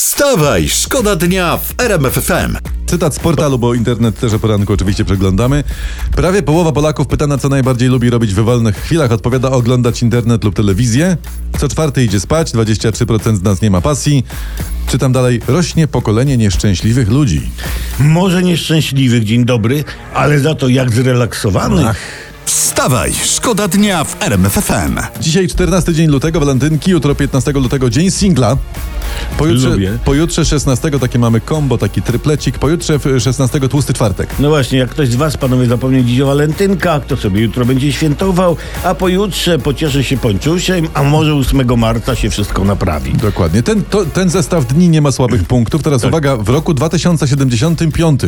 Wstawaj, szkoda dnia w RMF FM. Cytat z portalu, bo internet też o poranku oczywiście przeglądamy. Prawie połowa Polaków pytana, co najbardziej lubi robić w wolnych chwilach, odpowiada oglądać internet lub telewizję. Co czwarty idzie spać, 23% z nas nie ma pasji. Czytam dalej, rośnie pokolenie nieszczęśliwych ludzi. Może nieszczęśliwych, dzień dobry, ale za to jak zrelaksowanych. Wstawaj, szkoda dnia w RMF FM. Dzisiaj 14 dzień lutego, walentynki, jutro 15 lutego dzień singla. Pojutrze, Lubię. pojutrze 16 takie mamy kombo, taki tryplecik, pojutrze w 16 tłusty czwartek. No właśnie, jak ktoś z was, panowie, zapomniał dziś o walentynkach, to sobie jutro będzie świętował, a pojutrze pocieszy się pończusiem, a może 8 marca się wszystko naprawi. Dokładnie. Ten, to, ten zestaw dni nie ma słabych punktów. Teraz uwaga, w roku 2075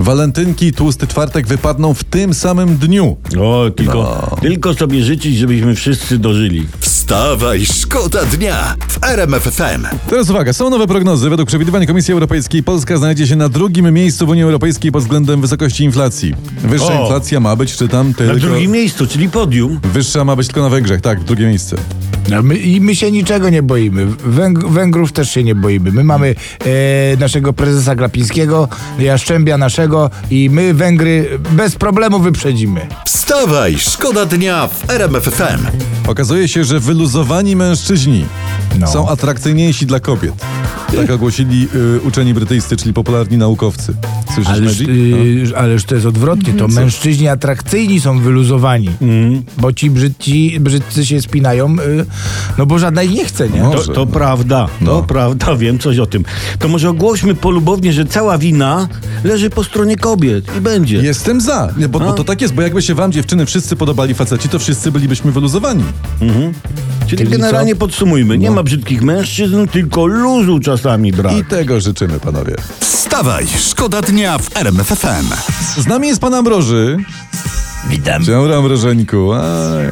walentynki i tłusty czwartek wypadną w tym samym dniu. O, tylko, tylko sobie życzyć, żebyśmy wszyscy dożyli. Wstawaj, szkoda dnia w RMF FM. Teraz uwaga, są nowe prognozy. Według przewidywań Komisji Europejskiej Polska znajdzie się na drugim miejscu w Unii Europejskiej pod względem wysokości inflacji. Wyższa O. inflacja ma być, czytam, Na tylko... drugim miejscu, czyli podium. Wyższa ma być tylko na Węgrzech, tak, drugie miejsce. No my, I my się niczego nie boimy. Węg, Węgrów też się nie boimy. My mamy e, naszego prezesa Glapińskiego, Jaszczębia naszego i my Węgry bez problemu wyprzedzimy. Wstawaj, szkoda dnia w RMF FM. Okazuje się, że wyluzowani mężczyźni No. są atrakcyjniejsi dla kobiet. Tak ogłosili y, uczeni brytyjscy, czyli popularni naukowcy. Słyszysz, Ależ, y, ależ to jest odwrotnie. To mężczyźni atrakcyjni są wyluzowani. Bo ci brzydci, brzydcy się spinają, y, no bo żadna ich nie chce, nie? No. To, Może. to prawda, to No. prawda, wiem coś o tym. To może ogłośmy polubownie, że cała wina leży po stronie kobiet i będzie. Jestem za, nie, bo, bo to tak jest, bo jakby się wam dziewczyny wszyscy podobali faceci, to wszyscy bylibyśmy wyluzowani. Czyli Czyli generalnie co? podsumujmy, nie ma brzydkich mężczyzn, tylko luzu czasami brak. I tego życzymy, panowie. Wstawaj, szkoda dnia w RMF FM. Z nami jest pan Ambroży. Witam. Dzień dobry, Ambrożeńku. A,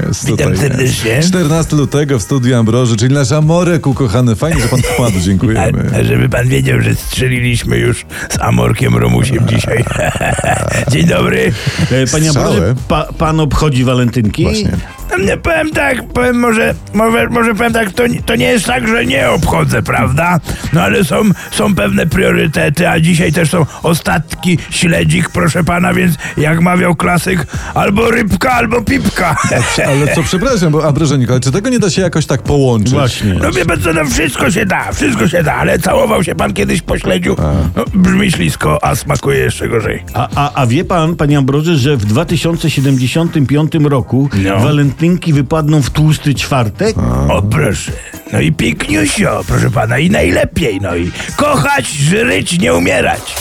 jest Witam tutaj. serdecznie. 14 lutego w studiu Ambroży, czyli nasz Amorek ukochany. Fajnie, że pan wpadł, dziękujemy. A, żeby pan wiedział, że strzeliliśmy już z Amorkiem Romusiem dzisiaj. Dzień dobry. E, Panie. Ambroże, pa, pan obchodzi walentynki? Właśnie. Nie powiem tak, powiem może, może, może powiem tak, to, nie- to nie jest tak, że nie obchodzę, prawda? No ale są, są pewne priorytety, a dzisiaj też są ostatki śledzik, proszę pana, więc jak mawiał klasyk, albo rybka, albo pipka. Ale co, przepraszam, bo Ambrożeńku, ale czy tego nie da się jakoś tak połączyć? Właśnie. No wie pan co, no wszystko się da, wszystko się da, ale całował się pan kiedyś po śledziu? No, brzmi ślisko, a smakuje jeszcze gorzej. A, a, a wie pan, panie Ambroże, że w 2075 roku No. Walentynki wypadną w tłusty czwartek? O proszę, no i piękniusio, proszę pana, i najlepiej, no i kochać, żyć, nie umierać.